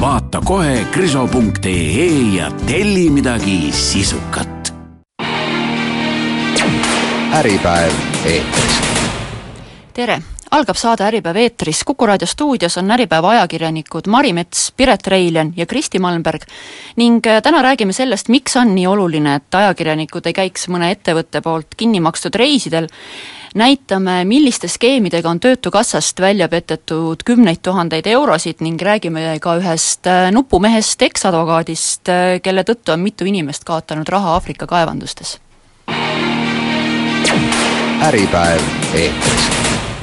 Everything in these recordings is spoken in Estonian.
Vaata kohe kriso.ee ja telli midagi sisukat. äripäev eetris. Tere, algab saade Äripäev eetris, Kuku raadio stuudios on Äripäeva ajakirjanikud Mari Mets, Piret Reiljan ja Kristi Malmberg. Ning äh, täna räägime sellest, miks on nii oluline, et ajakirjanikud ei käiks mõne ettevõtte poolt kinni makstud reisidel, näitame, milliste skeemidega on Töötukassast välja petetud kümneid tuhandeid eurosid ning räägime ka ühest äh, nupumehest, eksadvokaadist, äh, kelle tõttu on mitu inimest kaotanud raha Aafrika kaevandustes. äripäev eetris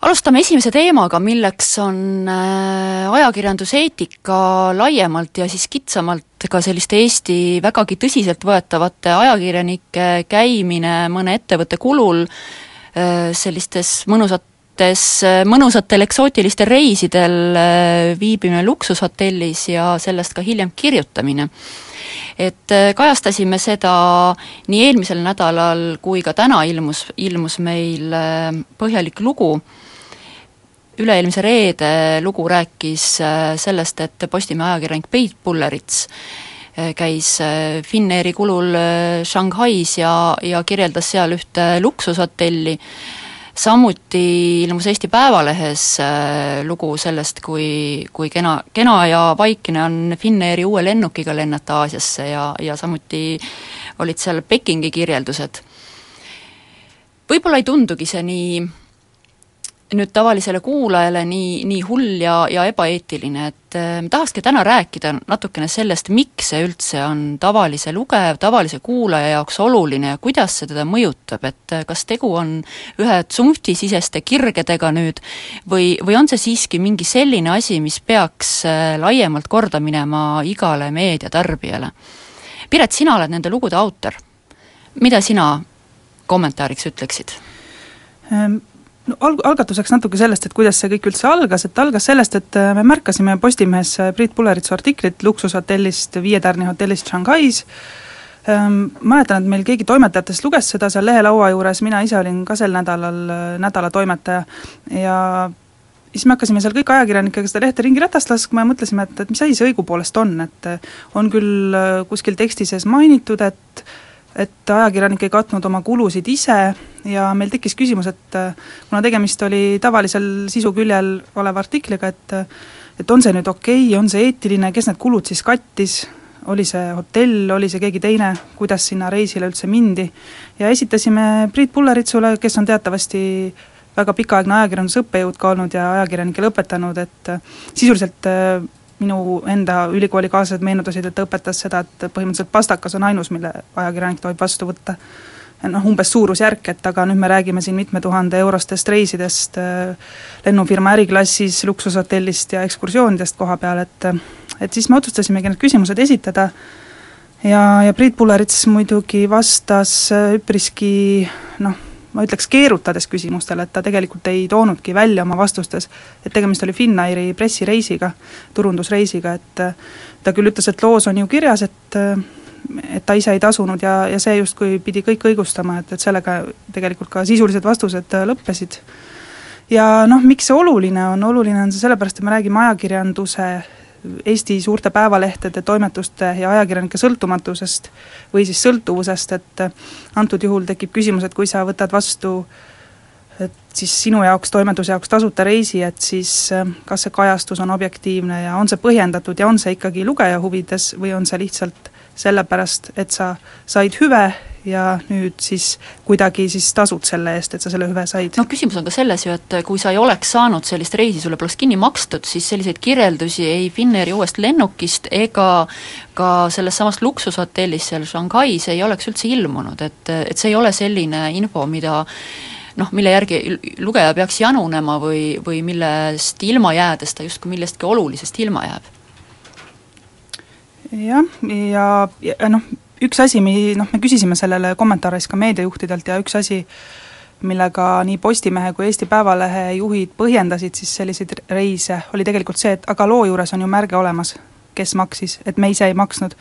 alustame esimese teemaga, milleks on äh, ajakirjanduseetika laiemalt ja siis kitsamalt ka selliste Eesti vägagi tõsiseltvõetavate ajakirjanike käimine mõne ettevõtte kulul äh, sellistes mõnusates, mõnusatel eksootilistel reisidel äh, viibimine luksushotellis ja sellest ka hiljem kirjutamine. et kajastasime seda nii eelmisel nädalal kui ka täna ilmus, ilmus meil põhjalik lugu üle-eelmise reede lugu rääkis äh, sellest, et Postimehe ajakirjanik Peit Pullerits äh, käis äh, Finnairi kulul Shanghais ja, ja kirjeldas seal ühte luksushotelli, samuti ilmus Eesti Päevalehes lugu sellest, kui, kui kena, kena ja vaikne on Finnairi uue lennukiga lennata Aasiasse ja, ja samuti olid seal Pekingi kirjeldused. võib-olla ei tundugi see nii nüüd tavalisele kuulajale nii, nii hull ja, ja ebaeetiline, et äh, tahakski täna rääkida natukene sellest, miks see üldse on tavalise lugeja, tavalise kuulaja jaoks oluline ja kuidas see teda mõjutab, et äh, kas tegu on ühe tsunftisiseste kirgedega nüüd või, või on see siiski mingi selline asi, mis peaks äh, laiemalt korda minema igale meediatarbijale? Piret, sina oled nende lugude autor, mida sina kommentaariks ütleksid ähm.? No alg-, algatuseks natuke sellest, et kuidas see kõik üldse algas, et algas sellest, et äh, me märkasime Postimehes äh, Priit Pulleritsu artiklit luksushotellist, viie tärni hotellist Shanghais, ähm, mäletan, et meil keegi toimetajatest luges seda seal lehelaua juures, mina ise olin ka sel nädalal äh, nädalatoimetaja ja siis me hakkasime seal kõik ajakirjanikega seda lehte ringi ratast laskma ja mõtlesime, et, et mis asi see õigupoolest on, et on küll kuskil teksti sees mainitud, et et ajakirjanik ei katnud oma kulusid ise ja meil tekkis küsimus, et äh, kuna tegemist oli tavalisel sisuküljel oleva artikliga, et et on see nüüd okei okay,, on see eetiline, kes need kulud siis kattis, oli see hotell, oli see keegi teine, kuidas sinna reisile üldse mindi, ja esitasime Priit Pulleritsule, kes on teatavasti väga pikaaegne ajakirjandusõppejõud ka olnud ja ajakirjanikele õpetanud, et sisuliselt äh, minu enda ülikoolikaaslased meenutasid, et ta õpetas seda, et põhimõtteliselt pastakas on ainus, mille ajakirjanik tohib vastu võtta. noh, umbes suurusjärk, et aga nüüd me räägime siin mitme tuhande eurostest reisidest, äh, lennufirma äriklassis, luksushotellist ja ekskursioonidest koha peal, et et siis me otsustasimegi need küsimused esitada ja, ja Priit Pullerits muidugi vastas äh, üpriski noh, ma ütleks, keerutades küsimustele, et ta tegelikult ei toonudki välja oma vastustes, et tegemist oli Finnairi pressireisiga, turundusreisiga, et ta küll ütles, et loos on ju kirjas, et et ta ise ei tasunud ja, ja see justkui pidi kõik õigustama, et, et sellega tegelikult ka sisulised vastused lõppesid. ja noh, miks see oluline on, oluline on see sellepärast, et me räägime ajakirjanduse Eesti suurte päevalehtede, toimetuste ja ajakirjanike sõltumatusest või siis sõltuvusest, et antud juhul tekib küsimus, et kui sa võtad vastu et siis sinu jaoks, toimetuse jaoks tasuta reisi, et siis kas see kajastus on objektiivne ja on see põhjendatud ja on see ikkagi lugeja huvides või on see lihtsalt sellepärast, et sa said hüve ja nüüd siis kuidagi siis tasud selle eest, et sa selle hüve said. noh, küsimus on ka selles ju, et kui sa ei oleks saanud sellist reisi, sulle poleks kinni makstud, siis selliseid kirjeldusi ei Finnairi uuest lennukist ega ka sellest samast luksushotellis seal Shanghais ei oleks üldse ilmunud, et, et see ei ole selline info, mida noh, mille järgi lugeja peaks janunema või, või millest ilma jäädes ta justkui millestki olulisest ilma jääb jah, ja, ja noh, üks asi, mi-, noh, me küsisime sellele kommentaaris ka meediajuhtidelt ja üks asi, millega nii Postimehe kui Eesti Päevalehe juhid põhjendasid siis selliseid reise, oli tegelikult see, et aga loo juures on ju märge olemas, kes maksis, et me ise ei maksnud.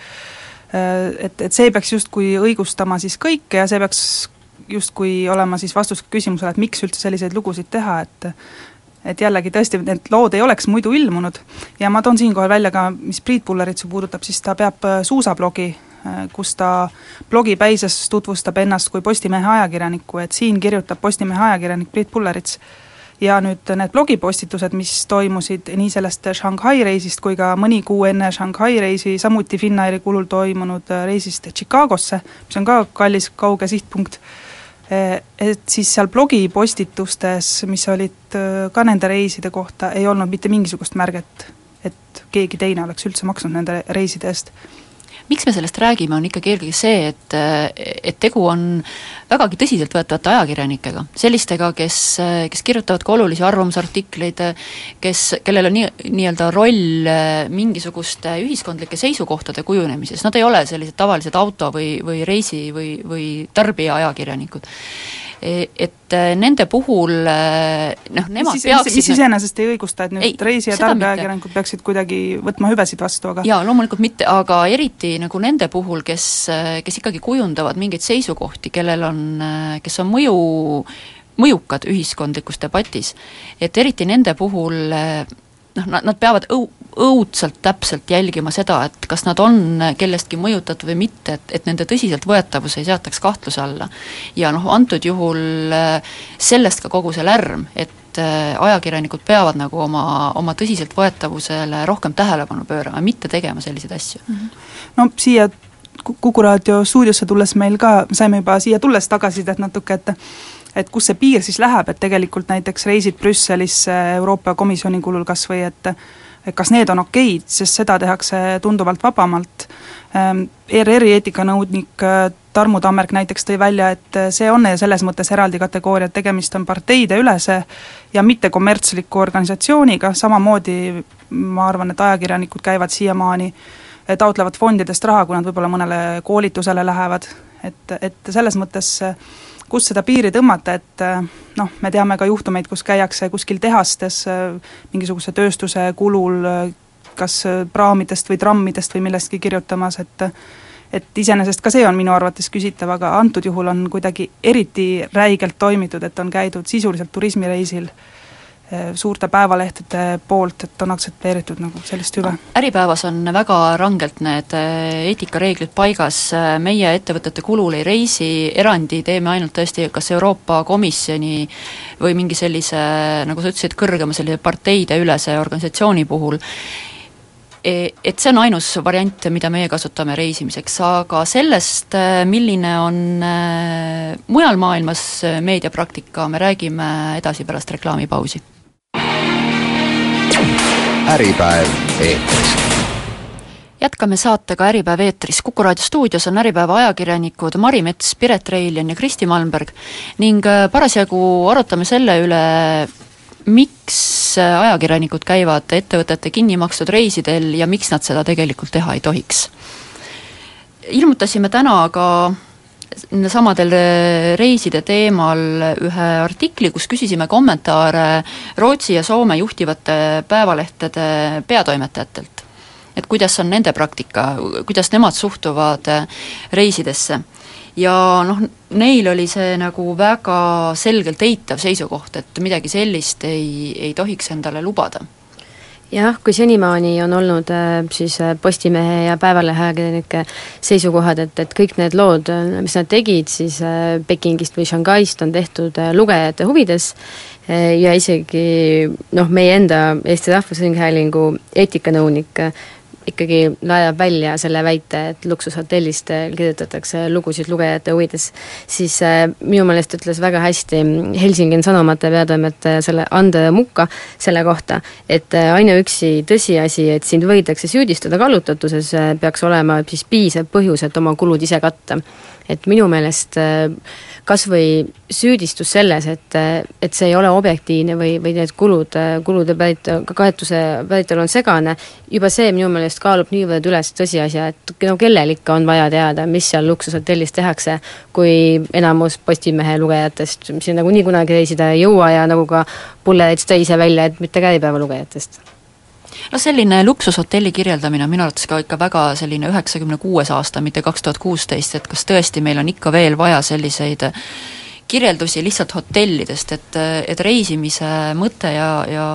Et, et see peaks justkui õigustama siis kõike ja see peaks justkui olema siis vastus küsimusele, et miks üldse selliseid lugusid teha, et et jällegi tõesti, need lood ei oleks muidu ilmunud ja ma toon siinkohal välja ka, mis Priit Pulleritsu puudutab, siis ta peab suusablogi Äh, kus ta blogipäises tutvustab ennast kui Postimehe ajakirjanikku, et siin kirjutab Postimehe ajakirjanik Priit Pullerits. ja nüüd need blogipostitused, mis toimusid nii sellest Shanghai reisist kui ka mõni kuu enne Shanghai reisi, samuti Finnairi kulul toimunud reisist Chicagosse, mis on ka kallis kauge sihtpunkt, äh, et siis seal blogipostitustes, mis olid äh, ka nende reiside kohta, ei olnud mitte mingisugust märget, et keegi teine oleks üldse maksnud nende reiside eest miks me sellest räägime, on ikkagi eelkõige see, et, et tegu on vägagi tõsiseltvõetavate ajakirjanikega, sellistega, kes, kes kirjutavad ka olulisi arvamusartikleid, kes, kellel on nii, nii-öelda roll mingisuguste ühiskondlike seisukohtade kujunemises, nad ei ole sellised tavalised auto- või, või reisi- või, või tarbija-ajakirjanikud E, et äh, nende puhul äh, noh, nemad mis, peaksid mis iseenesest ei õigusta, et nüüd ei, reisi- ja tarbijakirjanikud peaksid kuidagi võtma hüvesid vastu, aga jaa, loomulikult mitte, aga eriti nagu nende puhul, kes, kes ikkagi kujundavad mingeid seisukohti, kellel on, kes on mõju, mõjukad ühiskondlikus debatis, et eriti nende puhul noh, nad, nad peavad õu-, õudselt täpselt jälgima seda, et kas nad on kellestki mõjutatud või mitte, et, et nende tõsiseltvõetavus ei seataks kahtluse alla. ja noh, antud juhul äh, sellest ka kogu see lärm, et äh, ajakirjanikud peavad nagu oma, oma tõsiseltvõetavusele rohkem tähelepanu pöörama, mitte tegema selliseid asju. Mhm. no siia Kuku raadio stuudiosse tulles meil ka, saime juba siia tulles tagasisidet natuke, et et kus see piir siis läheb, et tegelikult näiteks reisid Brüsselisse Euroopa Komisjoni kulul kas või et et kas need on okeid, sest seda tehakse tunduvalt vabamalt. Ähm, ERR-i eetikanõudnik äh, Tarmu Tammerg näiteks tõi välja, et äh, see on selles mõttes eraldi kategooria, et tegemist on parteideülese ja mittekommertsliku organisatsiooniga, samamoodi ma arvan, et ajakirjanikud käivad siiamaani, äh, taotlevad fondidest raha, kui nad võib-olla mõnele koolitusele lähevad, et, et selles mõttes äh, kus seda piiri tõmmata, et äh, noh, me teame ka juhtumeid, kus käiakse kuskil tehastes äh, mingisuguse tööstuse kulul äh, kas praamidest või trammidest või millestki kirjutamas, et et iseenesest ka see on minu arvates küsitav, aga antud juhul on kuidagi eriti räigelt toimitud, et on käidud sisuliselt turismireisil. äh, suurte päevalehtede poolt, et on aktsepteeritud nagu sellist hüve? Äripäevas on väga rangelt need eh, eetikareeglid paigas, meie ettevõtete kulul ei reisi, erandi teeme ainult tõesti kas Euroopa Komisjoni või mingi sellise, nagu sa ütlesid, kõrgema sellise parteideülese organisatsiooni puhul, e, et see on ainus variant, mida meie kasutame reisimiseks, aga sellest, eh, milline on mujal maailmas meediapraktika, me räägime edasi pärast reklaamipausi Äripäev eetris. Jätkame saatega Äripäev eetris, Kuku raadio stuudios on Äripäeva ajakirjanikud Mari Mets, Piret Reiljan ja Kristi Malmberg. Ning äh, parasjagu arutame selle üle, miks äh, ajakirjanikud käivad ettevõtete kinni makstud reisidel ja miks nad seda tegelikult teha ei tohiks. ilmutasime täna ka samadel äh, reiside teemal ühe artikli, kus küsisime kommentaare Rootsi ja Soome juhtivate päevalehtede peatoimetajatelt. et kuidas on nende praktika, kuidas nemad suhtuvad äh, reisidesse. ja noh, neil oli see nagu väga selgelt eitav seisukoht, et midagi sellist ei, ei tohiks endale lubada jah, kui senimaani on olnud äh, siis äh, Postimehe ja Päevalehe ajakirjanike seisukohad, et, et kõik need lood, äh, mis nad tegid siis Pekingist või Shanghai'st, on tehtud lugejate huvides. Ja isegi noh, meie enda Eesti Rahvusringhäälingu eetikanõunik ikkagi laadab välja selle väite, et luksushotellist äh, kirjutatakse lugusid lugejate huvides, siis äh, minu meelest ütles väga hästi Helsingin Sanomate peatoimetaja selle Ande Mukka selle kohta, et äh, ainuüksi tõsiasi, et sind võidakse süüdistada kallutatuses, peaks olema siis piisav põhjus, et oma kulud ise katta. Et minu meelest kas või süüdistus selles, et, et see ei ole objektiivne või, või need kulud, kulude pärit-, kaetuse päritolu on segane, juba see minu meelest kaalub niivõrd üles tõsiasja, et no kellel ikka on vaja teada, mis seal luksushotellis tehakse, kui enamus Postimehe lugejatest sinna nagunii kunagi reisida ei jõua ja nagu ka Pullerits tõi ise välja, et mitte ka Äripäeva lugejatest no selline luksushotelli kirjeldamine on minu arvates ka ikka väga selline üheksakümne kuues aasta, mitte kaks tuhat kuusteist, et kas tõesti meil on ikka veel vaja selliseid kirjeldusi lihtsalt hotellidest, et, et reisimise mõte ja, ja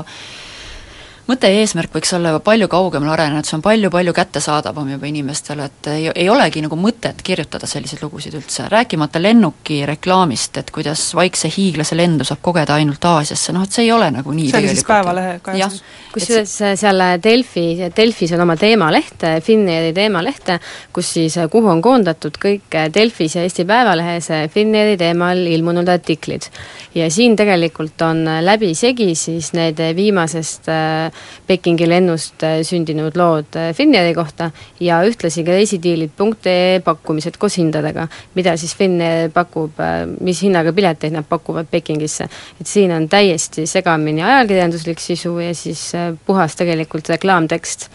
mõte ja eesmärk võiks olla juba palju kaugemale arenenud, see on palju-palju kättesaadavam juba inimestele, et ei, ei olegi nagu mõtet kirjutada selliseid lugusid üldse, rääkimata lennuki reklaamist, et kuidas Vaikse hiiglase lendu saab kogeda ainult Aasiasse, noh et see ei ole nagu nii see oli siis Päevalehe kajastus? kusjuures seal Delfi, Delfis on oma teemaleht, Finnairi teemaleht, kus siis, kuhu on koondatud kõik Delfis ja Eesti Päevalehes Finnairi teemal ilmunud artiklid. ja siin tegelikult on läbisegi siis need viimasest äh, Pekingi lennust äh, sündinud lood äh, Finnairi kohta ja ühtlasi ka reisidiilid.ee pakkumised koos hindadega, mida siis Finnair pakub, äh, mis hinnaga pileteid nad pakuvad Pekingisse. et siin on täiesti segamini ajakirjanduslik sisu ja siis puhas tegelikult reklaamtekst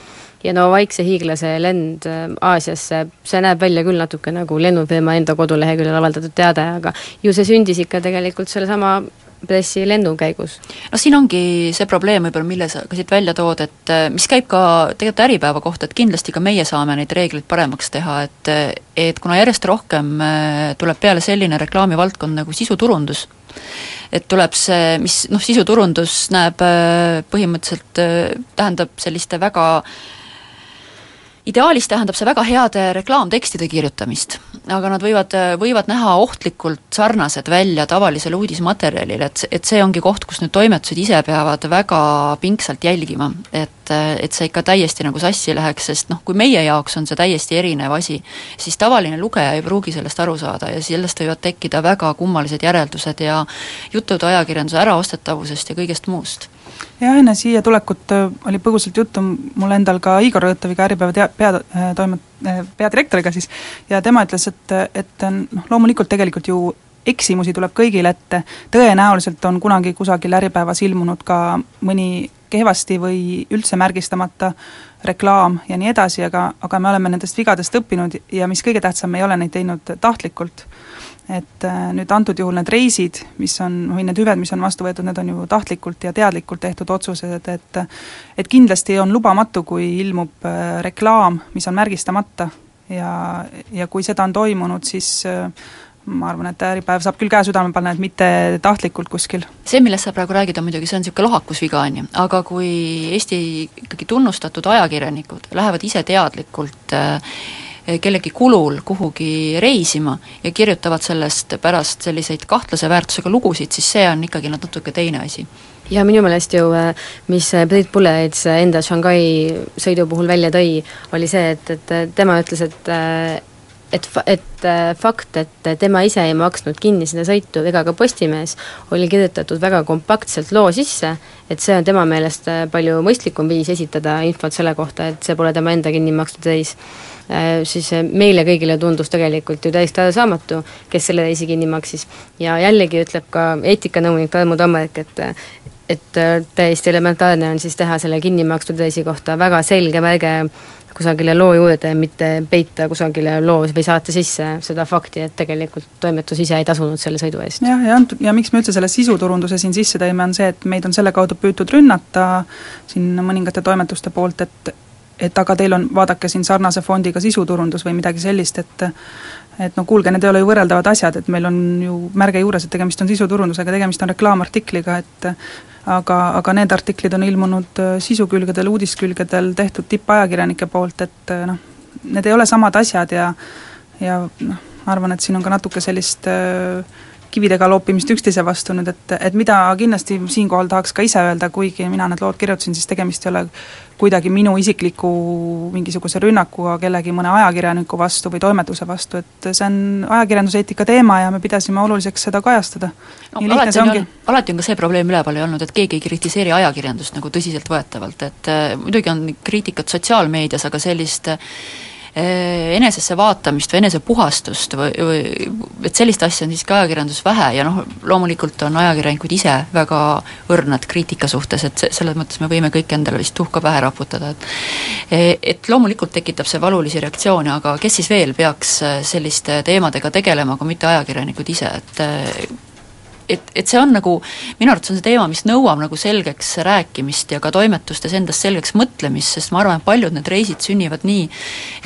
ja no Vaikse hiiglase lend Aasiasse, see näeb välja küll natuke nagu lennufirma enda koduleheküljel avaldatud teade, aga ju see sündis ikka tegelikult sellesama pressilennu käigus? noh, siin ongi see probleem võib-olla, mille sa ka siit välja tood, et äh, mis käib ka tegelikult Äripäeva kohta, et kindlasti ka meie saame neid reegleid paremaks teha, et et kuna järjest rohkem äh, tuleb peale selline reklaamivaldkond nagu sisuturundus, et tuleb see, mis noh, sisuturundus näeb äh, põhimõtteliselt, tähendab selliste väga ideaalis tähendab see väga heade reklaamtekstide kirjutamist aga nad võivad, võivad näha ohtlikult sarnased välja tavalisele uudismaterjalile, et, et see ongi koht, kus nüüd toimetused ise peavad väga pingsalt jälgima, et, et see ikka täiesti nagu sassi läheks, sest noh, kui meie jaoks on see täiesti erinev asi, siis tavaline lugeja ei pruugi sellest aru saada ja sellest võivad tekkida väga kummalised järeldused ja jutud ajakirjanduse äraostetavusest ja kõigest muust jah, enne siia tulekut äh, oli põgusalt juttu mul endal ka Igor Rõõtaviga, Äripäeva tea-, pea, äh, toimet-, äh, peadirektoriga siis, ja tema ütles, et, et noh, loomulikult tegelikult ju eksimusi tuleb kõigile ette, tõenäoliselt on kunagi kusagil Äripäevas ilmunud ka mõni kehvasti või üldse märgistamata reklaam ja nii edasi, aga, aga me oleme nendest vigadest õppinud ja mis kõige tähtsam, me ei ole neid teinud tahtlikult et äh, nüüd antud juhul need reisid, mis on, või need hüved, mis on vastu võetud, need on ju tahtlikult ja teadlikult tehtud otsused, et et kindlasti on lubamatu, kui ilmub äh, reklaam, mis on märgistamata ja, ja kui seda on toimunud, siis äh, ma arvan, et Äripäev saab küll käe südame panna, et mitte tahtlikult kuskil. see, millest sa praegu räägid, on muidugi, see on niisugune lohakusviga, on ju, aga kui Eesti ikkagi tunnustatud ajakirjanikud lähevad ise teadlikult äh, kellegi kulul kuhugi reisima ja kirjutavad sellest pärast selliseid kahtlase väärtusega lugusid, siis see on ikkagi natuke teine asi. Ja minu meelest ju, äh, mis Priit Pullets enda Shanghai sõidu puhul välja tõi, oli see, et, et tema ütles, et et, et fakt, et tema ise ei maksnud kinni seda sõitu ega ka Postimees, oli kirjutatud väga kompaktselt loo sisse, et see on tema meelest palju mõistlikum viis esitada infot selle kohta, et see pole tema enda kinni makstud reis siis äh, meile kõigile tundus tegelikult ju täiesti arusaamatu, kes selle reisi kinni maksis. ja jällegi ütleb ka eetikanõunik Tarmo Tammerk, et et äh, täiesti elementaarne on siis teha selle kinni makstud reisi kohta väga selge märge kusagile loo juurde, mitte peita kusagile loos või saate sisse seda fakti, et tegelikult toimetus ise ei tasunud selle sõidu eest. jah, ja antud, ja miks me üldse selle sisuturunduse siin sisse tõime, on see, et meid on selle kaudu püütud rünnata siin mõningate toimetuste poolt, et et aga teil on, vaadake siin sarnase fondiga sisuturundus või midagi sellist, et et no kuulge, need ei ole ju võrreldavad asjad, et meil on ju märge juures, et tegemist on sisuturundusega, tegemist on reklaamartikliga, et aga, aga need artiklid on ilmunud äh, sisukülgedel, uudiskülgedel tehtud tippajakirjanike poolt, et äh, noh, need ei ole samad asjad ja ja noh, ma arvan, et siin on ka natuke sellist äh, kividega loopimist üksteise vastu nüüd, et, et mida kindlasti siinkohal tahaks ka ise öelda, kuigi mina need lood kirjutasin, siis tegemist ei ole kuidagi minu isikliku mingisuguse rünnakuga kellegi mõne ajakirjaniku vastu või toimetuse vastu, et see on ajakirjanduseetika teema ja me pidasime oluliseks seda kajastada no,. alati on, alati on ka see probleem üleval olnud, et keegi ei kritiseeri ajakirjandust nagu tõsiseltvõetavalt, et äh, muidugi on kriitikat sotsiaalmeedias, aga sellist äh, enesesse vaatamist või enesepuhastust või, või et sellist asja on siiski ajakirjandus vähe ja noh, loomulikult on ajakirjanikud ise väga õrnad kriitika suhtes, et selles mõttes me võime kõik endale vist tuhka pähe raputada, et et loomulikult tekitab see valulisi reaktsioone, aga kes siis veel peaks selliste teemadega tegelema, kui mitte ajakirjanikud ise, et et, et see on nagu, minu arvates on see teema, mis nõuab nagu selgeks rääkimist ja ka toimetustes endast selgeks mõtlemist, sest ma arvan, et paljud need reisid sünnivad nii,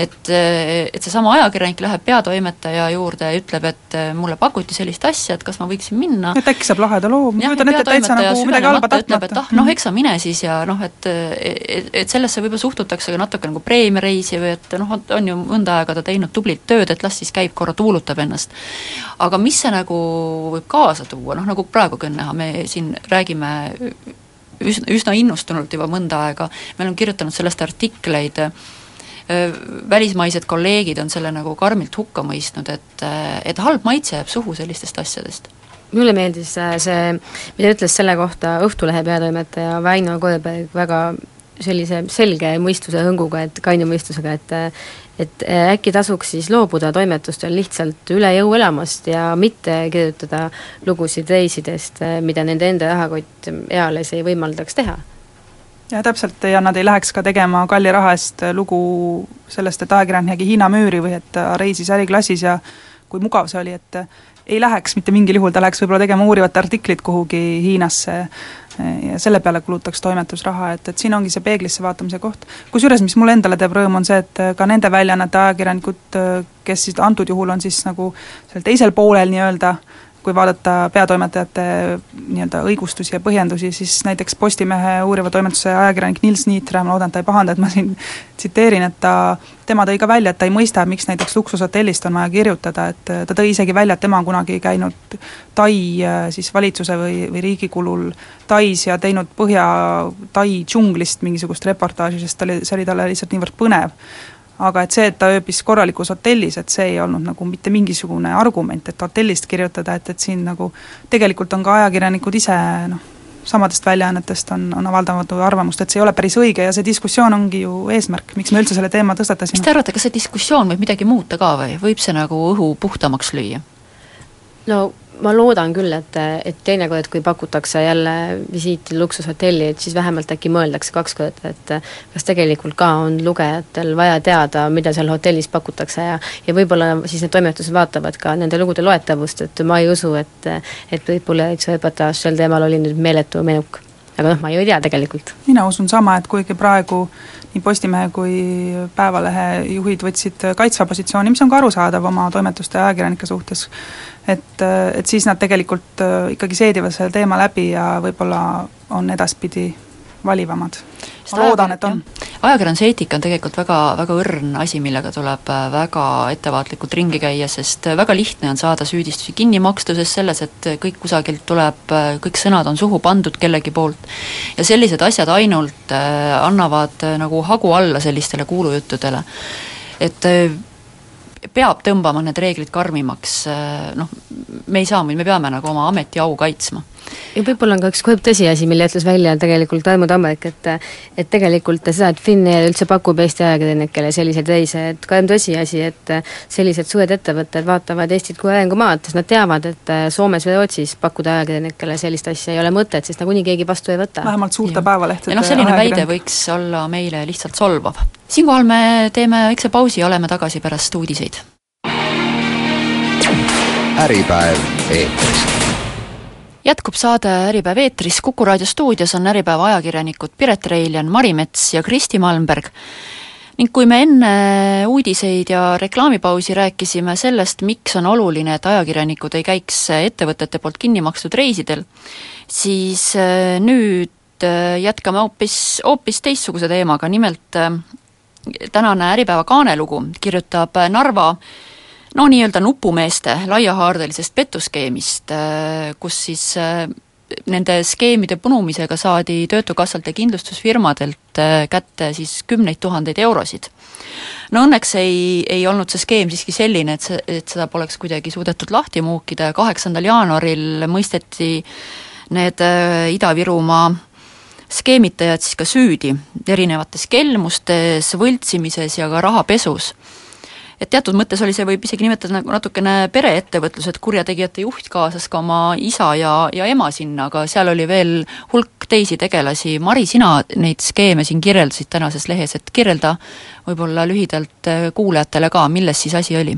et, et seesama ajakirjanik läheb peatoimetaja juurde ja ütleb, et mulle pakuti sellist asja, et kas ma võiksin minna. et äkki saab laheda loo, ma kujutan ette, et täitsa nagu midagi halba tahtmata. ah, noh, eks sa mine siis ja noh, et, et, et sellesse võib-olla suhtutakse ka natuke nagu preemiareisi või et noh, on ju mõnda aega ta teinud tublit tööd, et las siis käib korra tuulutab ennast. aga mis see nagu võib kaasa tuua, tuua, noh nagu praegugi on näha, me siin räägime üsna, üsna innustunult juba mõnda aega, me oleme kirjutanud sellest artikleid, välismaised kolleegid on selle nagu karmilt hukka mõistnud, et, et halb maitse jääb suhu sellistest asjadest. Mulle meeldis see, mida ütles selle kohta Õhtulehe peatoimetaja Väino Koeberg väga sellise selge mõistuse hõnguga, et kaine mõistusega, et et äh, äkki tasuks siis loobuda toimetustel lihtsalt üle jõu elamast ja mitte kirjutada lugusid reisidest, äh, mida nende enda rahakott eales ei võimaldaks teha? Jah, täpselt, ja nad ei läheks ka tegema kalli raha eest lugu sellest, et ajakirjanik nägi Hiina müüri või et ta reisis äriklassis ja kui mugav see oli, et ei läheks mitte mingil juhul, ta läheks võib-olla tegema uurivat artiklit kuhugi Hiinasse ja selle peale kulutaks toimetus raha, et, et siin ongi see peeglisse vaatamise koht. kusjuures, mis mulle endale teeb rõõmu, on see, et ka nende väljaannete ajakirjanikud, kes siis antud juhul on siis nagu seal teisel poolel nii-öelda, kui vaadata peatoimetajate nii-öelda õigustusi ja põhjendusi, siis näiteks Postimehe uuriva toimetuse ajakirjanik Nils Niitra, ma loodan, et ta ei pahanda, et ma siin tsiteerin, et ta, tema tõi ka välja, et ta ei mõista, miks näiteks luksushotellist on vaja kirjutada, et ta tõi isegi välja, et tema on kunagi käinud Tai siis valitsuse või, või riigi kulul Tais ja teinud Põhja-Tai džunglist mingisugust reportaaži, sest ta oli, see oli talle lihtsalt niivõrd põnev aga et see, et ta ööbis korralikus hotellis, et see ei olnud nagu mitte mingisugune argument, et hotellist kirjutada, et, et siin nagu tegelikult on ka ajakirjanikud ise noh, samadest väljaannetest on, on avaldanud arvamust, et see ei ole päris õige ja see diskussioon ongi ju eesmärk, miks me üldse selle teema tõstatasime. mis te arvate, kas see diskussioon võib midagi muuta ka või võib see nagu õhu puhtamaks lüüa? no ma loodan küll, et, et teinekord, kui pakutakse jälle visiiti luksushotelli, et siis vähemalt äkki mõeldakse kaks korda, et kas tegelikult ka on lugejatel vaja teada, mida seal hotellis pakutakse ja ja võib-olla siis need toimetused vaatavad ka nende lugude loetavust, et ma ei usu, et et võib-olla üks reportaaž sel teemal oli nüüd meeletu menuk. Aga noh, ma ju ei tea tegelikult. mina usun sama, et kuigi praegu nii Postimehe kui Päevalehe juhid võtsid kaitsva positsiooni, mis on ka arusaadav oma toimetuste ja ajakirjanike suhtes, et, et siis nad tegelikult äh, ikkagi seedivad selle teema läbi ja võib-olla on edaspidi valivamad. Ma loodan, et on. ajakirjanduse eetika on tegelikult väga, väga õrn asi, millega tuleb äh, väga ettevaatlikult ringi käia, sest äh, väga lihtne on saada süüdistusi kinnimakstuses, selles, et kõik kusagilt tuleb, kõik sõnad on suhu pandud kellegi poolt. ja sellised asjad ainult annavad nagu hagu alla sellistele kuulujuttudele. et peab tõmbama need reeglid karmimaks, noh, me ei saa, me peame nagu oma ameti au kaitsma. ja võib-olla on ka üks kurb tõsiasi, mille ütles välja tegelikult Tarmo Tammerk, et et tegelikult seda, et Finnair üldse pakub Eesti ajakirjanikele selliseid reise, et karm tõsiasi, et sellised suured ettevõtted vaatavad Eestit kui arengumaad, sest nad teavad, et Soomes või Rootsis pakkuda ajakirjanikele sellist asja ei ole mõtet, sest nagunii keegi vastu ei võta. vähemalt suurte päevalehtede ja noh, selline väide võiks olla meile lihtsalt solvav siinkohal me teeme väikse pausi ja oleme tagasi pärast uudiseid. äripäev eetris jätkub saade Äripäev eetris, Kuku raadio stuudios on Äripäeva ajakirjanikud Piret Reiljan, Mari Mets ja Kristi Malmberg. ning kui me enne uudiseid ja reklaamipausi rääkisime sellest, miks on oluline, et ajakirjanikud ei käiks ettevõtete poolt kinni makstud reisidel, siis äh, nüüd äh, jätkame hoopis, hoopis teistsuguse teemaga, nimelt äh, tänane Äripäeva kaanelugu kirjutab Narva no nii-öelda nupumeeste laiahaardelisest petuskeemist, kus siis äh, nende skeemide punumisega saadi Töötukassalt ja kindlustusfirmadelt äh, kätte siis kümneid tuhandeid eurosid. no õnneks ei, ei olnud see skeem siiski selline, et see, et seda poleks kuidagi suudetud lahti muukida ja kaheksandal jaanuaril mõisteti need äh, Ida-Virumaa skeemitajad siis ka süüdi erinevates kelmustes, võltsimises ja ka rahapesus. et teatud mõttes oli see, võib isegi nimetada nagu natukene pereettevõtlus, et kurjategijate juht kaasas ka oma isa ja, ja ema sinna, aga seal oli veel hulk teisi tegelasi, Mari, sina neid skeeme siin kirjeldasid tänases lehes, et kirjelda võib-olla lühidalt äh, kuulajatele ka, milles siis asi oli?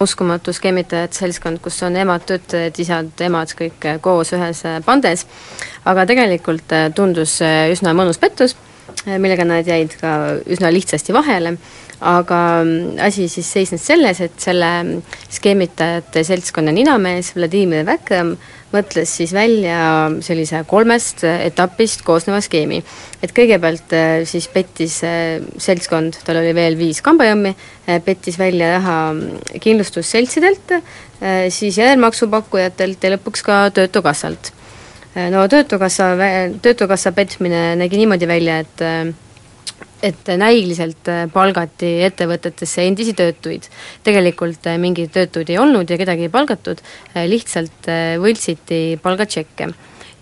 Uskumatu skeemitajate seltskond, kus on emad, tütred, isad, emad kõik äh, koos ühes äh, pandes, aga tegelikult tundus üsna mõnus pettus, millega nad jäid ka üsna lihtsasti vahele aga mm, asi siis seisnes selles, et selle skeemitajate seltskonna ninamees Vladimir Väkram mõtles siis välja sellise kolmest etapist koosneva skeemi. et kõigepealt äh, siis pettis äh, seltskond, tal oli veel viis kambajõmmi, äh, pettis välja raha kindlustusseltsidelt, siis järelmaksupakkujatelt ja lõpuks ka Töötukassalt. no Töötukassa, Töötukassa petmine nägi niimoodi välja, et et näiliselt äh, palgati ettevõtetesse endisi töötuid. tegelikult äh, mingeid töötuid ei olnud ja kedagi ei palgatud, äh, lihtsalt võltsiti palgatšekke.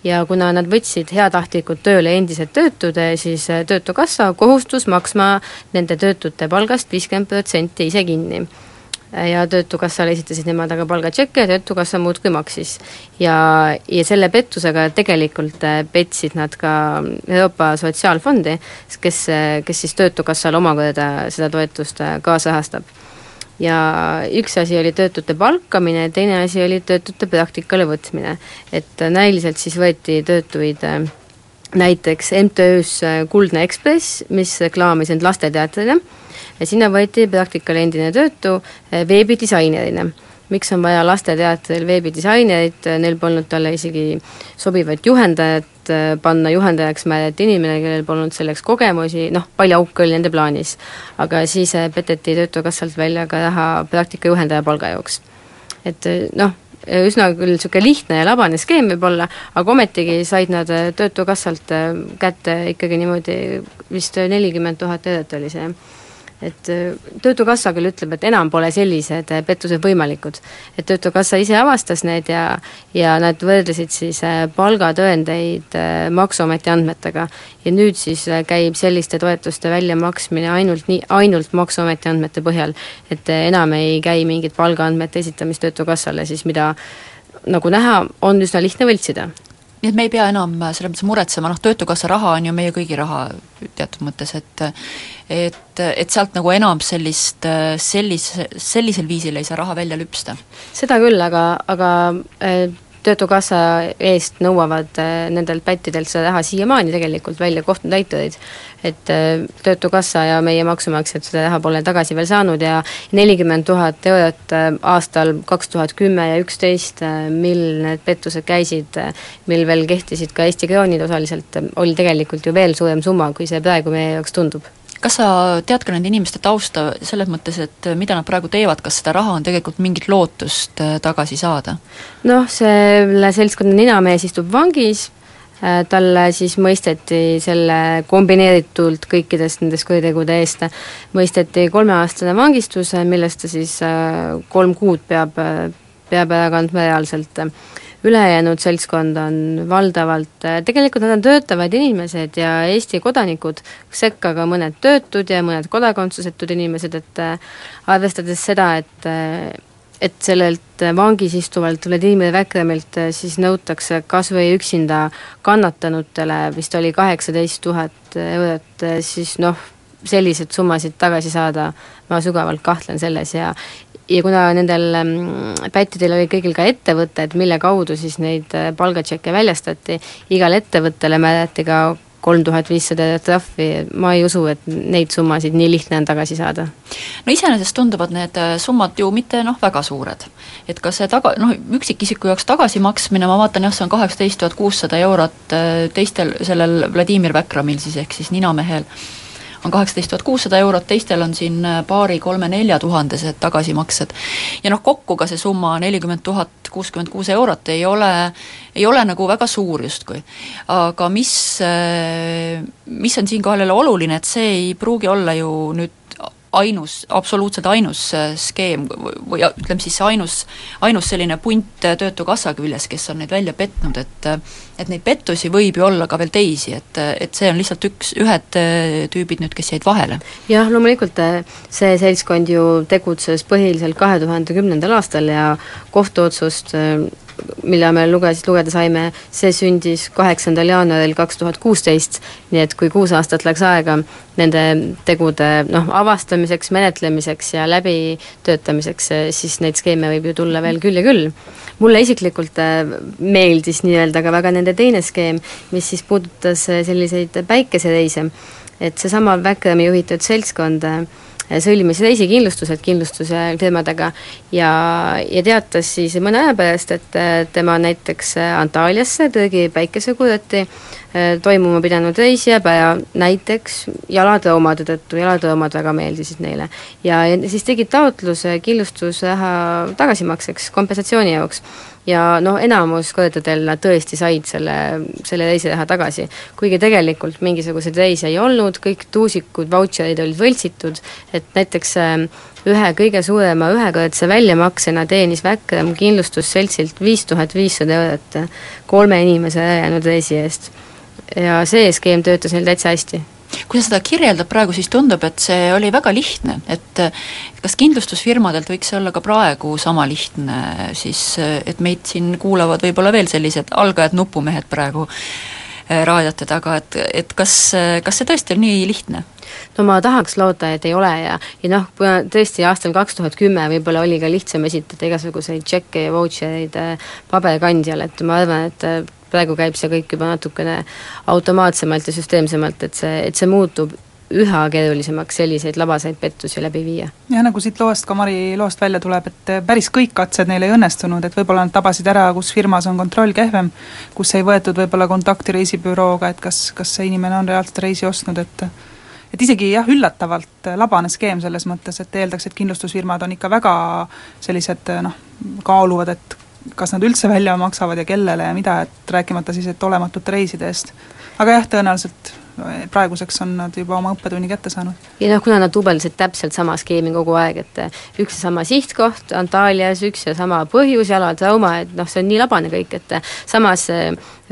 ja kuna nad võtsid heatahtlikult tööle endised töötud, siis Töötukassa kohustus maksma nende töötute palgast viiskümmend protsenti ise kinni ja Töötukassale esitasid nemad aga palgatšekke ja Töötukassa muudkui maksis. ja, ja selle pettusega tegelikult äh, petsid nad ka Euroopa Sotsiaalfondi, kes, kes siis Töötukassale omakorda seda toetust äh, kaasrahastab. ja üks asi oli töötute palkamine, teine asi oli töötute praktikale võtmine. et näiliselt siis võeti töötuid äh, näiteks MTÜ-s Kuldne Ekspress, mis reklaamis end lasteteatrina, ja sinna võeti praktikale endine töötu eh, veebidisainerina. miks on vaja lasteteatril veebidisainerit, neil polnud talle isegi sobivat juhendajat, panna juhendajaks määrati inimene, kellel polnud selleks kogemusi, noh, palju auke oli nende plaanis. aga siis peteti Töötukassalt välja ka raha praktikajuhendaja palga jaoks. et noh, üsna küll niisugune lihtne ja labane skeem võib-olla, aga ometigi said nad Töötukassalt kätte ikkagi niimoodi vist nelikümmend tuhat eurot oli see et äh, Töötukassa küll ütleb, et enam pole sellised äh, pettused võimalikud. et Töötukassa ise avastas need ja, ja nad võrdlesid siis äh, palgatõendeid Maksuameti andmetega. ja nüüd siis käib selliste toetuste väljamaksmine ainult nii, ainult Maksuameti andmete põhjal. et enam ei käi mingit palgaandmete esitamist Töötukassale siis, mida nagu näha, on üsna lihtne võltsida nii et me ei pea enam selles mõttes muretsema, noh Töötukassa raha on ju meie kõigi raha teatud mõttes, et et, et sealt nagu enam sellist, sellise, sellisel viisil ei saa raha välja lüpsta? seda küll, aga, aga äh, Töötukassa eest nõuavad äh, nendelt pättidelt seda raha siiamaani tegelikult välja kohtutäiturid. et äh, Töötukassa ja meie maksumaksjad seda raha pole tagasi veel saanud ja nelikümmend tuhat eurot äh, aastal kaks tuhat kümme ja üksteist, mil need pettused käisid, mil veel kehtisid ka Eesti kroonid osaliselt, oli tegelikult ju veel suurem summa, kui see praegu meie jaoks tundub kas sa tead ka nende inimeste tausta selles mõttes, et mida nad praegu teevad, kas seda raha on tegelikult mingit lootust äh, tagasi saada? noh, selle seltskonna ninamees istub vangis, äh, talle siis mõisteti selle kombineeritult kõikidest nendest kuritegude eest, mõisteti kolmeaastane vangistus, millest ta siis äh, kolm kuud peab, peab ära kandma reaalselt ülejäänud seltskond on valdavalt, tegelikult nad on töötavad inimesed ja Eesti kodanikud, sekka ka mõned töötud ja mõned kodakondsusetud inimesed, et äh, arvestades seda, et äh, et sellelt vangis istuvalt Vladimir Väkremilt äh, siis nõutakse kas või üksinda kannatanutele vist oli kaheksateist tuhat eurot, siis noh, selliseid summasid tagasi saada, ma sügavalt kahtlen selles ja ja kuna nendel mm, pättidel oli kõigil ka ettevõtted, mille kaudu siis neid äh, palgatšekke väljastati, igale ettevõttele määrati ka kolm tuhat viissada trahvi, ma ei usu, et neid summasid nii lihtne on tagasi saada. no iseenesest tunduvad need äh, summad ju mitte noh, väga suured. et kas see taga, noh, üksikisiku jaoks tagasimaksmine, ma vaatan jah, see on kaheksateist tuhat kuussada eurot, äh, teistel, sellel Vladimir Väkramil siis, ehk siis ninamehel, on kaheksateist tuhat kuussada eurot, teistel on siin äh, paari-kolme-nelja tuhandesed tagasimaksed. ja noh, kokku ka see summa nelikümmend tuhat kuuskümmend kuus eurot ei ole, ei ole nagu väga suur justkui. aga mis, äh, mis on siinkohal jälle oluline, et see ei pruugi olla ju nüüd ainus, absoluutselt ainus äh, skeem või ütleme siis ainus, ainus selline punt Töötukassa küljes, kes on neid välja petnud, et et neid pettusi võib ju olla ka veel teisi, et, et see on lihtsalt üks, ühed tüübid nüüd, kes jäid vahele. jah, loomulikult see seltskond ju tegutses põhiliselt kahe tuhande kümnendal aastal ja kohtuotsust mille me luges, lugeda saime, see sündis kaheksandal jaanuaril kaks tuhat kuusteist, nii et kui kuus aastat läks aega nende tegude noh, avastamiseks, menetlemiseks ja läbitöötamiseks, siis neid skeeme võib ju tulla veel küll ja küll. mulle isiklikult äh, meeldis nii-öelda ka väga nende teine skeem, mis siis puudutas selliseid päikesereise, et seesama Backrami juhitud seltskond äh, sõlmis reisikindlustused kindlustuse teemadega. Ja, ja teatas siis mõne aja pärast, et tema näiteks Antaaliasse tegi päikesekuurati äh, toimuma pidanud reis jääb ära. Näiteks jalatraumade tõttu, jalatraumad väga meeldisid neile. ja, ja siis tegid taotluse kindlustusraha tagasimakseks, kompensatsiooni jaoks ja noh, enamus kordadel nad tõesti said selle, selle reisiraha tagasi. kuigi tegelikult mingisuguseid reise ei olnud, kõik tuusikud, vautšerid olid võltsitud, et näiteks äh, ühe kõige suurema ühekordse väljamaksena teenis Väkram kindlustusseltsilt viis tuhat viissada eurot kolme inimese jäänud reisi eest. ja see skeem töötas neil täitsa hästi kui sa seda kirjeldad praegu, siis tundub, et see oli väga lihtne, et kas kindlustusfirmadelt võiks olla ka praegu sama lihtne siis, et meid siin kuulavad võib-olla veel sellised algajad nupumehed praegu raadiote taga, et, et kas, kas see tõesti on nii lihtne? no ma tahaks loota, et ei ole ja, ja noh, tõesti aastal kaks tuhat kümme võib-olla oli ka lihtsam esitada igasuguseid tšekke ja vautšereid paberkandjal, et ma arvan, et praegu käib see kõik juba natukene automaatsemalt ja süsteemsemalt, et see, et see muutub üha keerulisemaks selliseid labasaid pettusi läbi viia. jah, nagu siit loost, ka Mari loost välja tuleb, et päris kõik katsed neil ei õnnestunud, et võib-olla nad tabasid ära, kus firmas on kontroll kehvem, kus ei võetud võib-olla kontakti reisibürooga, et kas, kas see inimene on reaalselt reisi ostnud, et et isegi jah, üllatavalt labane skeem selles mõttes, et eeldaks, et kindlustusfirmad on ikka väga sellised noh, kaaluvad, et kas nad üldse välja maksavad ja kellele ja mida, et rääkimata siis, et olematute reiside eest. aga jah, tõenäoliselt praeguseks on nad juba oma õppetunni kätte saanud. ja noh, kuna nad duubeldasid täpselt sama skeemi kogu aeg, et üks ja sama sihtkoht Antaalias, üks ja sama põhjus, jalatrauma, et noh, see on nii labane kõik, et samas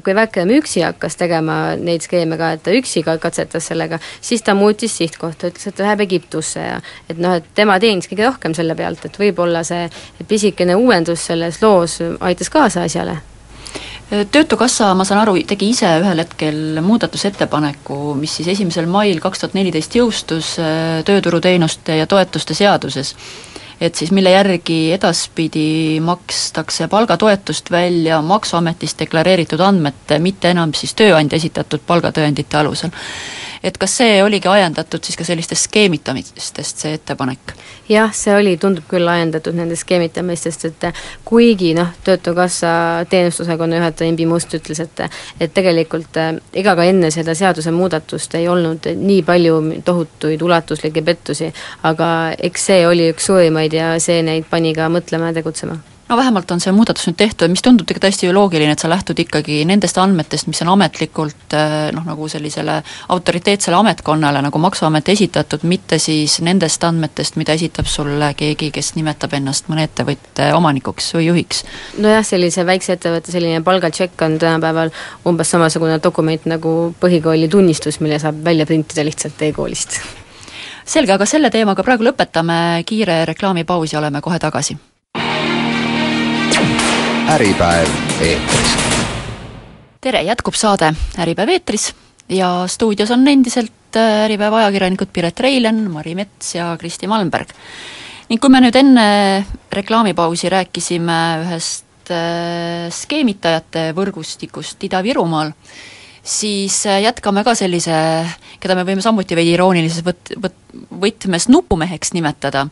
kui Väkem üksi hakkas tegema neid skeeme ka, et ta üksi ka katsetas sellega, siis ta muutis sihtkohta, ütles, et ta läheb Egiptusse ja et noh, et tema teenis kõige rohkem selle pealt, et võib-olla see pisikene uuendus selles loos aitas kaasa asjale töötukassa, ma saan aru, tegi ise ühel hetkel muudatusettepaneku, mis siis esimesel mail kaks tuhat neliteist jõustus äh, tööturuteenuste ja toetuste seaduses, et siis mille järgi edaspidi makstakse palgatoetust välja Maksuametis deklareeritud andmete, mitte enam siis tööandja esitatud palgatõendite alusel et kas see oligi ajendatud siis ka sellistest skeemitamistest, see ettepanek? jah, see oli, tundub küll ajendatud nendest skeemitamistest, et kuigi noh, Töötukassa teenustusosakonna juhataja Imbi Must ütles, et et tegelikult ega ka enne seda seadusemuudatust ei olnud nii palju tohutuid ulatuslikke pettusi, aga eks see oli üks suurimaid ja see neid pani ka mõtlema ja tegutsema no vähemalt on see muudatus nüüd tehtud, mis tundub tegelikult ju loogiline, et sa lähtud ikkagi nendest andmetest, mis on ametlikult eh, noh, nagu sellisele autoriteetsele ametkonnale nagu Maksuamet esitatud, mitte siis nendest andmetest, mida esitab sulle keegi, kes nimetab ennast mõne ettevõtte omanikuks või juhiks. nojah, sellise väikse ettevõtte selline palgatšekk on tänapäeval umbes samasugune dokument nagu põhikooli tunnistus, mille saab välja printida lihtsalt e-koolist. selge, aga selle teemaga praegu lõpetame, kiire reklaamipaus ja oleme kohe tagasi Äripäev eetris. tere, jätkub saade Äripäev eetris ja stuudios on endiselt äh, Äripäeva ajakirjanikud Piret Reilen, Mari Mets ja Kristi Malmberg. ning kui me nüüd enne reklaamipausi rääkisime ühest äh, skeemitajate võrgustikust Ida-Virumaal, siis äh, jätkame ka sellise, keda me võime samuti veidi iroonilises võt-, võt-, võtmes nupumeheks nimetada,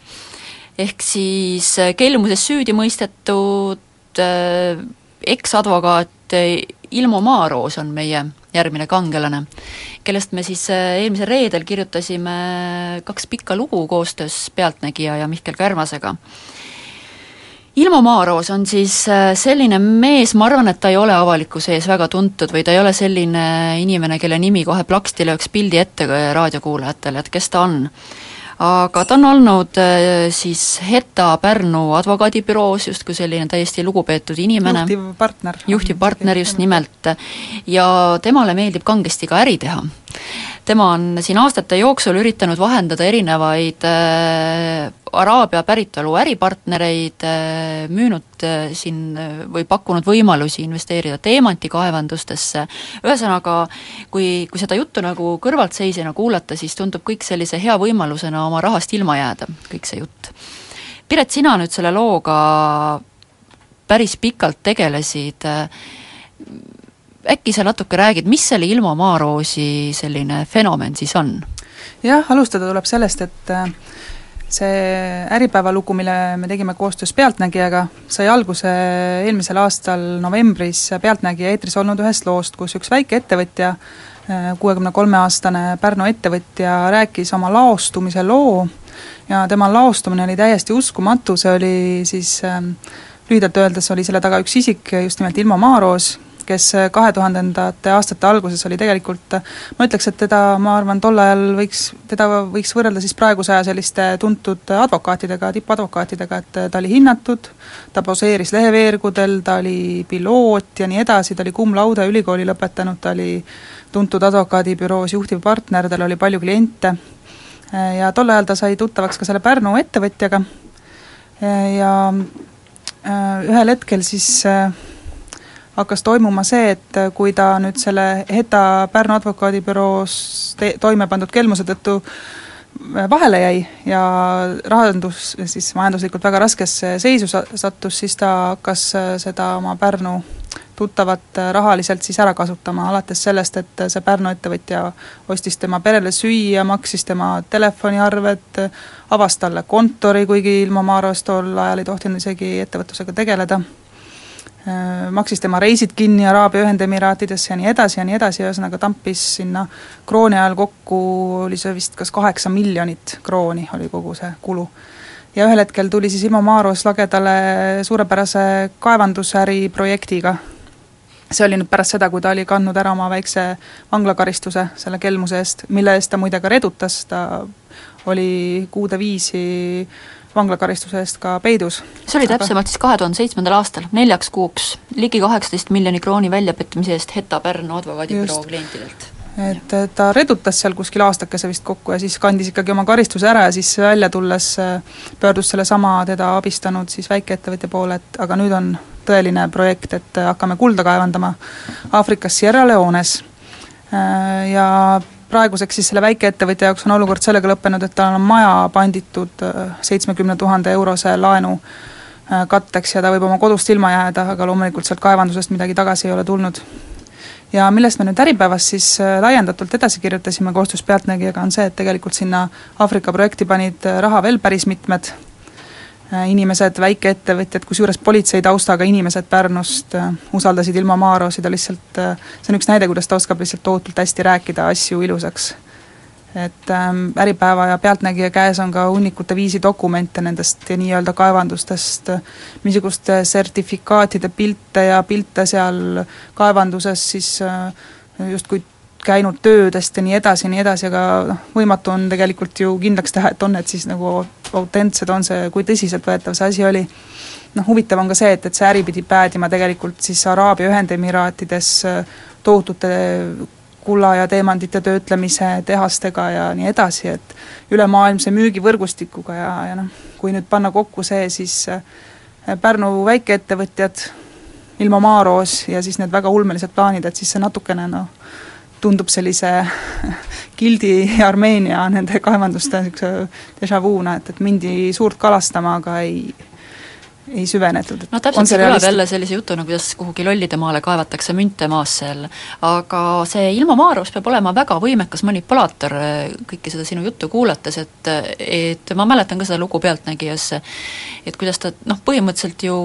ehk siis kelmuses süüdi mõistetud Äh, eksadvokaat Ilmo Maaroos on meie järgmine kangelane, kellest me siis äh, eelmisel reedel kirjutasime kaks pikka lugu koostöös Pealtnägija ja Mihkel Kärmasega. Ilmo Maaroos on siis äh, selline mees, ma arvan, et ta ei ole avalikkuse ees väga tuntud või ta ei ole selline inimene, kelle nimi kohe plaksti lööks pildi ette raadiokuulajatele, et kes ta on aga ta on olnud äh, siis Heta Pärnu advokaadibüroos justkui selline täiesti lugupeetud inimene, juhtivpartner. juhtivpartner just nimelt, ja temale meeldib kangesti ka äri teha tema on siin aastate jooksul üritanud vahendada erinevaid äh, Araabia päritolu äripartnereid äh,, müünud äh, siin äh, või pakkunud võimalusi investeerida teemantikaevandustesse, ühesõnaga kui, kui seda juttu nagu kõrvaltseisjana kuulata, siis tundub kõik sellise hea võimalusena oma rahast ilma jääda, kõik see jutt. Piret, sina nüüd selle looga päris pikalt tegelesid äh,, äkki sa natuke räägid, mis selle Ilmo Maaroosi selline fenomen siis on? jah, alustada tuleb sellest, et äh, see Äripäeva lugu, mille me tegime koostöös Pealtnägijaga, sai alguse eelmisel aastal novembris Pealtnägija eetris olnud ühest loost, kus üks väikeettevõtja, äh, kuuekümne kolme aastane Pärnu ettevõtja rääkis oma laostumise loo ja tema laostumine oli täiesti uskumatu, see oli siis ähm, lühidalt öeldes oli selle taga üks isik, just nimelt Ilmo Maaroos, kes kahe tuhandendate aastate alguses oli tegelikult, ma ütleks, et teda, ma arvan, tol ajal võiks, teda võiks võrrelda siis praeguse aja selliste tuntud advokaatidega, tippadvokaatidega, et ta oli hinnatud, ta poseeris leheveergudel, ta oli piloot ja nii edasi, ta oli cum laude ülikooli lõpetanud, ta oli tuntud advokaadibüroos juhtivpartner, tal oli palju kliente ja tol ajal ta sai tuttavaks ka selle Pärnu ettevõtjaga ja äh, ühel hetkel siis äh, hakkas toimuma see, et kui ta nüüd selle HETA Pärnu advokaadibüroos te-, toime pandud kelmuse tõttu vahele jäi ja rahandus, siis majanduslikult väga raskesse seisu sa-, sattus, siis ta hakkas seda oma Pärnu tuttavat rahaliselt siis ära kasutama, alates sellest, et see Pärnu ettevõtja ostis tema perele süüa, maksis tema telefoniarved, avas talle kontori, kuigi ilma Maarost tol ajal ei tohtinud isegi ettevõtlusega tegeleda. Äh, maksis tema reisid kinni Araabia Ühendemiraatidesse ja nii edasi ja nii edasi, ühesõnaga tampis sinna krooni ajal kokku, oli see vist kas kaheksa miljonit krooni oli kogu see kulu. ja ühel hetkel tuli siis Ilmo Maaros lagedale suurepärase kaevandusäri projektiga, see oli nüüd pärast seda, kui ta oli kandnud ära oma väikse vanglakaristuse selle kelmuse eest, mille eest ta muide ka redutas, ta oli kuude viisi vanglakaristuse eest ka peidus. see oli täpsemalt siis kahe tuhande seitsmendal aastal, neljaks kuuks, ligi kaheksateist miljoni krooni väljapetmise eest Heta Pärnu advokaadibüroo klientidelt. et ta redutas seal kuskil aastakese vist kokku ja siis kandis ikkagi oma karistuse ära ja siis välja tulles äh, pöördus sellesama teda abistanud siis väikeettevõtja poole, et aga nüüd on tõeline projekt, et hakkame kulda kaevandama Aafrikas Sierra Leones äh, ja praeguseks siis selle väikeettevõtja jaoks on olukord sellega lõppenud, et tal on maja panditud äh, seitsmekümne tuhande eurose laenu äh, katteks ja ta võib oma kodust ilma jääda, aga loomulikult sealt kaevandusest midagi tagasi ei ole tulnud. ja millest me nüüd Äripäevas siis äh, laiendatult edasi kirjutasime koostöös Pealtnägijaga, on see, et tegelikult sinna Aafrika projekti panid raha veel päris mitmed inimesed, väikeettevõtjad, kusjuures politsei taustaga inimesed Pärnust äh, usaldasid ilma Maaroosi, ta lihtsalt, äh, see on üks näide, kuidas ta oskab lihtsalt tohutult hästi rääkida asju ilusaks. et ähm, Äripäeva ja Pealtnägija käes on ka hunnikute viisi dokumente nendest nii-öelda kaevandustest, niisuguste sertifikaatide pilte ja pilte seal kaevanduses siis justkui käinud töödest ja nii edasi ja nii edasi, aga noh, võimatu on tegelikult ju kindlaks teha, et on need siis nagu autentsed, on see, kui tõsiseltvõetav see asi oli. noh, huvitav on ka see, et, et see äri pidi päädima tegelikult siis Araabia Ühendemiraatides tohutute kulla ja teemantide töötlemise tehastega ja nii edasi, et ülemaailmse müügivõrgustikuga ja, ja noh, kui nüüd panna kokku see, siis äh, Pärnu väikeettevõtjad, ilma Maaroos ja siis need väga ulmelised plaanid, et siis see natukene noh, tundub sellise Gildi Armeenia nende kaevanduste niisuguse déjà vu'na, et, et mindi suurt kalastama, aga ei ei süvenetud. no täpselt, see kõlab jälle sellise jutuna, kuidas kuhugi lollide maale kaevatakse münte maasse jälle. aga see Ilmo Maaros peab olema väga võimekas manipulaator kõike seda sinu juttu kuulates, et et ma mäletan ka seda lugu Pealtnägijas, et kuidas ta noh, põhimõtteliselt ju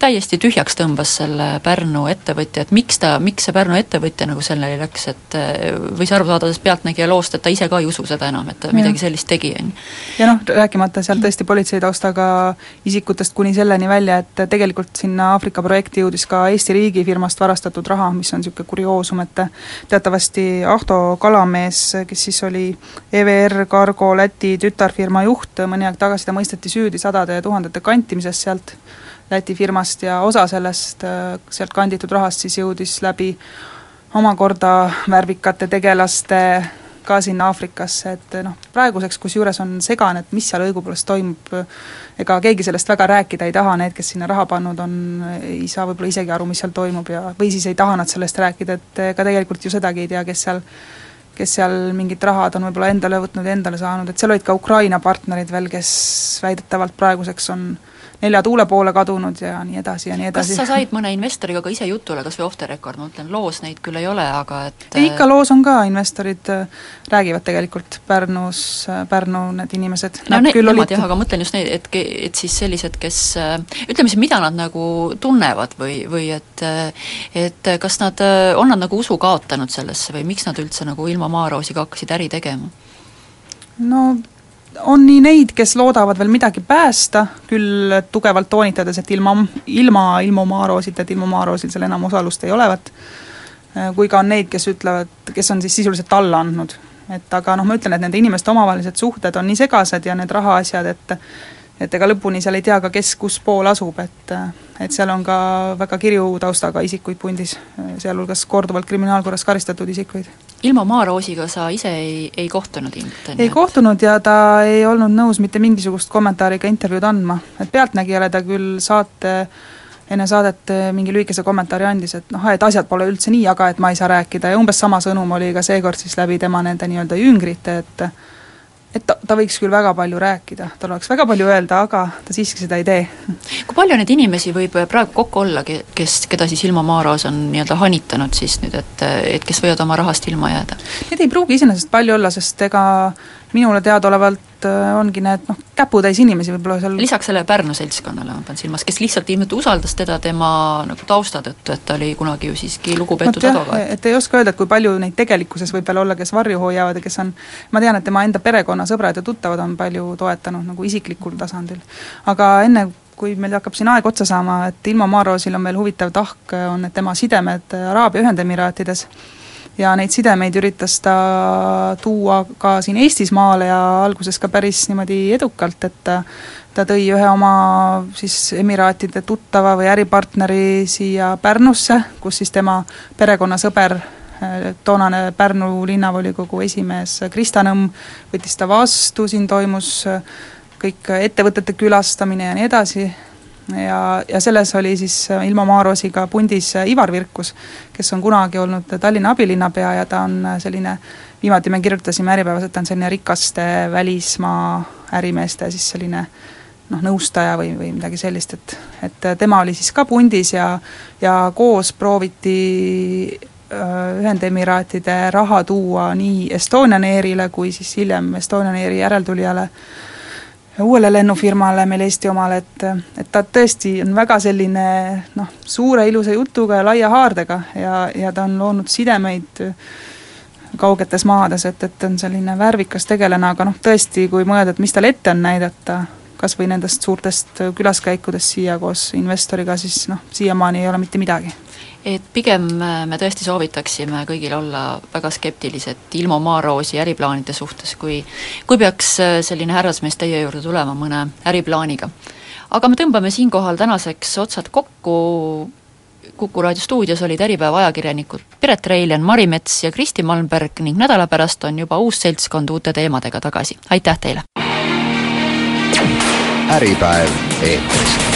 täiesti tühjaks tõmbas selle Pärnu ettevõtja, et miks ta, miks see Pärnu ettevõtja nagu selleni läks, et äh, võis aru saada sellest Pealtnägija loost, et ta ise ka ei usu seda enam, et ta midagi sellist tegi, on ju. ja noh, rääkimata seal tõesti politsei taustaga isikutest kuni selleni välja, et tegelikult sinna Aafrika projekti jõudis ka Eesti riigifirmast varastatud raha, mis on niisugune kurioosum, et teatavasti Ahto Kalamees, kes siis oli EVR Cargo Läti tütarfirma juht, mõni aeg tagasi ta mõisteti süüdi sadade ja tuhandete kantimises sealt Läti firmast ja osa sellest, sealt kanditud rahast siis jõudis läbi omakorda värvikate tegelaste ka sinna Aafrikasse, et noh, praeguseks kusjuures on segane, et mis seal õigupoolest toimub, ega keegi sellest väga rääkida ei taha, need, kes sinna raha pannud on, ei saa võib-olla isegi aru, mis seal toimub ja või siis ei taha nad sellest rääkida, et ega tegelikult ju sedagi ei tea, kes seal kes seal mingit rahad on võib-olla endale võtnud ja endale saanud, et seal olid ka Ukraina partnerid veel, kes väidetavalt praeguseks on nelja tuule poole kadunud ja nii edasi ja nii edasi. kas sa said mõne investoriga ka ise jutule, kas või off the record, ma mõtlen, loos neid küll ei ole, aga et ei, ikka loos on ka, investorid äh, räägivad tegelikult Pärnus, äh, Pärnu need inimesed. no need, nemad olid... jah, aga mõtlen just neid, et, et siis sellised, kes äh, ütleme siis, mida nad nagu tunnevad või, või et et kas nad, on nad nagu usu kaotanud sellesse või miks nad üldse nagu ilma Maaroosiga hakkasid äri tegema? no on nii neid, kes loodavad veel midagi päästa, küll tugevalt toonitades, et ilma, ilma, ilma Maaroosita, et ilma Maaroosil seal enam osalust ei olevat, kui ka on neid, kes ütlevad, kes on siis sisuliselt alla andnud. et aga noh, ma ütlen, et nende inimeste omavahelised suhted on nii segased ja need rahaasjad, et et ega lõpuni seal ei tea ka, kes kus pool asub, et et seal on ka väga kirju taustaga isikuid pundis, sealhulgas korduvalt kriminaalkorras karistatud isikuid. ilma Maaroosiga sa ise ei, ei kohtunud ilmselt, ei kohtunud ja ta ei olnud nõus mitte mingisugust kommentaari ega intervjuud andma, et Pealtnägijale ta küll saate enne saadet mingi lühikese kommentaari andis, et noh, et asjad pole üldse nii, aga et ma ei saa rääkida. Ja umbes sama sõnum oli ka seekord siis läbi tema nende nii-öelda jüngrite, et et ta, ta võiks küll väga palju rääkida, tal oleks väga palju öelda, aga ta siiski seda ei tee. kui palju neid inimesi võib praegu kokku olla, kes, keda siis Ilmo Maaros on nii-öelda hanitanud siis nüüd, et, et kes võivad oma rahast ilma jääda? Neid ei pruugi iseenesest palju olla, sest ega minule teadaolevalt äh, ongi need noh, käputäis inimesi võib-olla seal lisaks sellele Pärnu seltskonnale ma pean silmas, kes lihtsalt ilmselt usaldas teda tema nagu tausta tõttu, et ta oli kunagi ju siiski lugupeetud advokaat. et ei oska öelda, et kui palju neid tegelikkuses võib veel olla, kes varju hoiavad ja kes on, ma tean, et tema enda perekonnasõbrad ja tuttavad on palju toetanud nagu isiklikul tasandil. aga enne, kui meil hakkab siin aeg otsa saama, et Ilmo Maaroosil on veel huvitav tahk, on tema sidemed Araabia Ühendemiraatides ja neid sidemeid üritas ta tuua ka siin Eestis maale ja alguses ka päris niimoodi edukalt, et ta tõi ühe oma siis Emiraatide tuttava või äripartneri siia Pärnusse, kus siis tema perekonnasõber, toonane Pärnu linnavolikogu esimees Krista Nõmm võttis ta vastu, siin toimus kõik ettevõtete külastamine ja nii edasi, ja, ja selles oli siis äh, ilma Maarosiga pundis äh, Ivar Virkus, kes on kunagi olnud Tallinna abilinnapea ja ta on äh, selline, viimati me kirjutasime Äripäevas, et ta on selline rikaste välismaa ärimeeste siis selline noh, nõustaja või, või midagi sellist, et et tema oli siis ka pundis ja ja koos prooviti Ühendemiraatide raha tuua nii Estonian Airile kui siis hiljem Estonian Airi järeltulijale. äh, uuele lennufirmale, meil Eesti omale, et, et ta tõesti on väga selline noh, suure ilusa jutuga ja laia haardega ja, ja ta on loonud sidemeid kaugetes maades, et, et on selline värvikas tegelane, aga noh, tõesti, kui mõelda, et mis tal ette on näidata, kas või nendest suurtest külaskäikudest siia koos investoriga, siis noh, siiamaani ei ole mitte midagi et pigem äh, me tõesti soovitaksime kõigil olla väga skeptilised Ilmo Maaroosi äriplaanide suhtes, kui kui peaks äh, selline härrasmees teie juurde tulema mõne äriplaaniga. aga me tõmbame siinkohal tänaseks otsad kokku, Kuku raadio stuudios olid Äripäeva ajakirjanikud Piret Reiljan, Mari Mets ja Kristi Malmberg ning nädala pärast on juba uus seltskond uute teemadega tagasi, aitäh teile! äripäev eetris